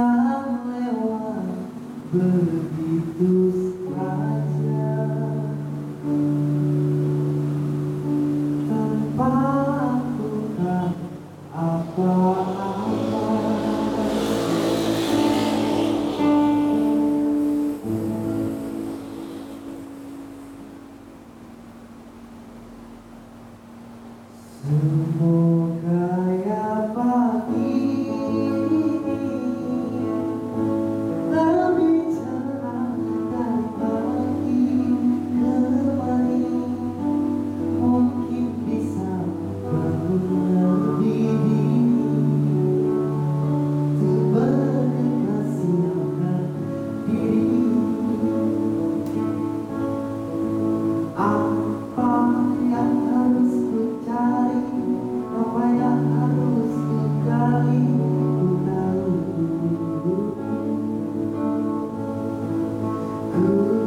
yang lewat begitu Ooh.